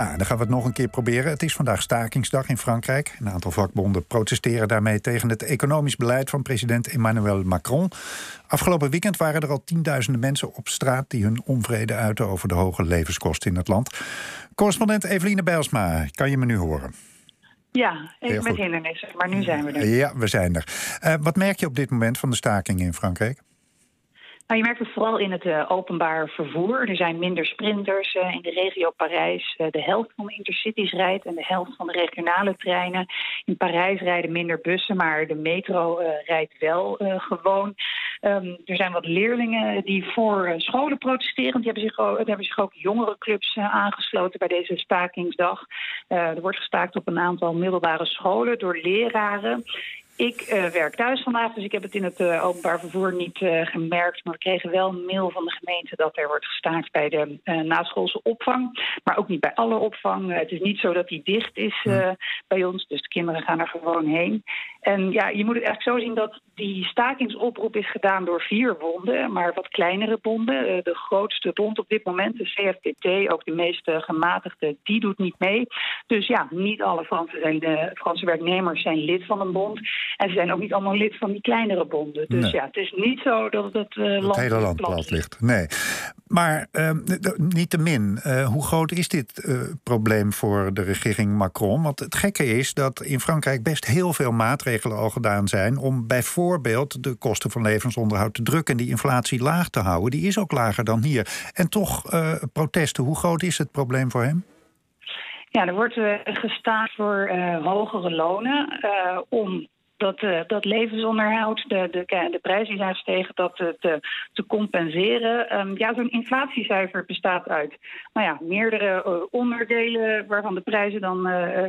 Ah, dan gaan we het nog een keer proberen. Het is vandaag stakingsdag in Frankrijk. Een aantal vakbonden protesteren daarmee tegen het economisch beleid van president Emmanuel Macron. Afgelopen weekend waren er al tienduizenden mensen op straat die hun onvrede uiten over de hoge levenskosten in het land. Correspondent Eveline Bijlsma, kan je me nu horen? Ja, even met hindernissen, maar nu zijn we er. Ja, we zijn er. Uh, wat merk je op dit moment van de stakingen in Frankrijk? Nou, je merkt het vooral in het uh, openbaar vervoer. Er zijn minder sprinters uh, in de regio Parijs. Uh, de helft van de intercities rijdt en de helft van de regionale treinen. In Parijs rijden minder bussen, maar de metro rijdt wel gewoon. Um, er zijn wat leerlingen die voor scholen protesteren. Die hebben zich ook, hebben zich ook jongerenclubs aangesloten bij deze stakingsdag. er wordt gestaakt op een aantal middelbare scholen door leraren. Ik uh, werk thuis vandaag, dus ik heb het in het uh, openbaar vervoer niet uh, gemerkt. Maar we kregen wel een mail van de gemeente dat er wordt gestaakt bij de naschoolse opvang. Maar ook niet bij alle opvang. het is niet zo dat die dicht is bij ons, dus de kinderen gaan er gewoon heen. En ja, je moet het eigenlijk zo zien dat die stakingsoproep is gedaan door vier bonden, maar wat kleinere bonden. De grootste bond op dit moment, de CFPT, ook de meest gematigde, die doet niet mee. Dus ja, niet alle Franse, zijn, Franse werknemers zijn lid van een bond. En ze zijn ook niet allemaal lid van die kleinere bonden. Dus ja, het is niet zo dat het, uh, het hele land plat ligt. Nee. Maar uh, niettemin, uh, hoe groot is dit uh, probleem voor de regering Macron? Want het gekke is dat in Frankrijk best heel veel maatregelen al gedaan zijn om bijvoorbeeld de kosten van levensonderhoud te drukken en die inflatie laag te houden. Die is ook lager dan hier. En toch protesten. Hoe groot is het probleem voor hem? Ja, er wordt gestaan voor hogere lonen om dat, uh, dat levensonderhoud, de, de, de prijzen zijn gestegen, dat te, te compenseren. Um, ja, zo'n inflatiecijfer bestaat uit nou ja, meerdere uh, onderdelen waarvan de prijzen dan,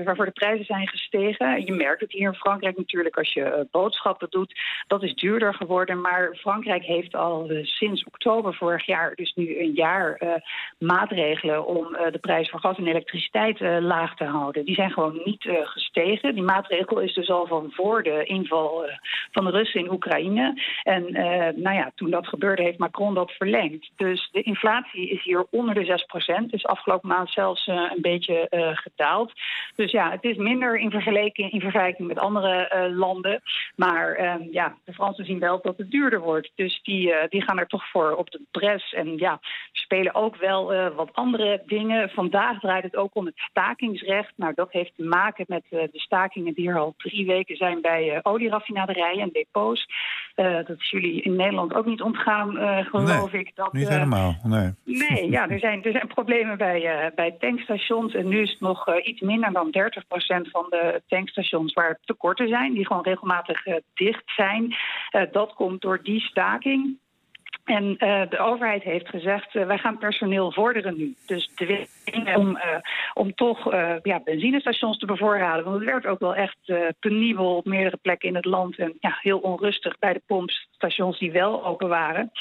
waarvoor de prijzen zijn gestegen. Je merkt het hier in Frankrijk natuurlijk als je boodschappen doet. Dat is duurder geworden. Maar Frankrijk heeft al sinds oktober vorig jaar, dus nu een jaar, maatregelen om de prijs van gas en elektriciteit laag te houden. Die zijn gewoon niet gestegen. Die maatregel is dus al van voor de inval eh, van de Russen in Oekraïne. En eh, nou ja, toen dat gebeurde heeft Macron dat verlengd. Dus de inflatie is hier onder de 6 procent. Is afgelopen maand zelfs eh, een beetje gedaald. Dus ja, het is minder in, vergelijking, in vergelijking met andere landen. Maar ehm, ja, de Fransen zien wel dat het duurder wordt. Dus die, die gaan er toch voor op de bres. En ja, spelen ook wel wat andere dingen. Vandaag draait het ook om het stakingsrecht. Nou, dat heeft te maken met de stakingen die er al drie weken zijn bij olieraffinaderijen en depots. Uh, dat is jullie in Nederland ook niet ontgaan, uh, geloof nee, ik. Dat, niet helemaal, nee. Nee, ja, er zijn, er zijn problemen bij, bij tankstations. En nu is het nog iets minder dan 30% van de tankstations waar tekorten zijn. Die gewoon regelmatig dicht zijn. dat komt door die staking. En uh, de overheid heeft gezegd, uh, wij gaan personeel vorderen nu. Dus de om, uh, om toch ja, benzinestations te bevoorraden. Want het werd ook wel echt penibel op meerdere plekken in het land. En ja, heel onrustig bij de pompstations die wel open waren.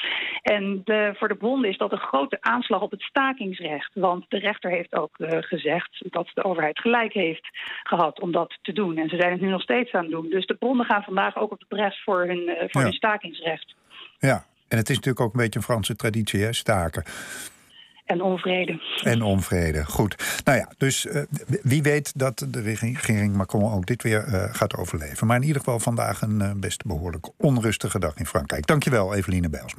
En de, voor de bonden is dat een grote aanslag op het stakingsrecht. Want de rechter heeft ook gezegd dat de overheid gelijk heeft gehad om dat te doen. En ze zijn het nu nog steeds aan het doen. Dus de bonden gaan vandaag ook op de pres voor hun, voor ja. hun stakingsrecht. Ja, en het is natuurlijk ook een beetje een Franse traditie, hè, staken. En onvrede. En onvrede, goed. Nou ja, dus uh, wie weet dat de regering Macron ook dit weer uh, gaat overleven. Maar in ieder geval vandaag een uh, best behoorlijk onrustige dag in Frankrijk. Dankjewel, Eveline Bijlsma.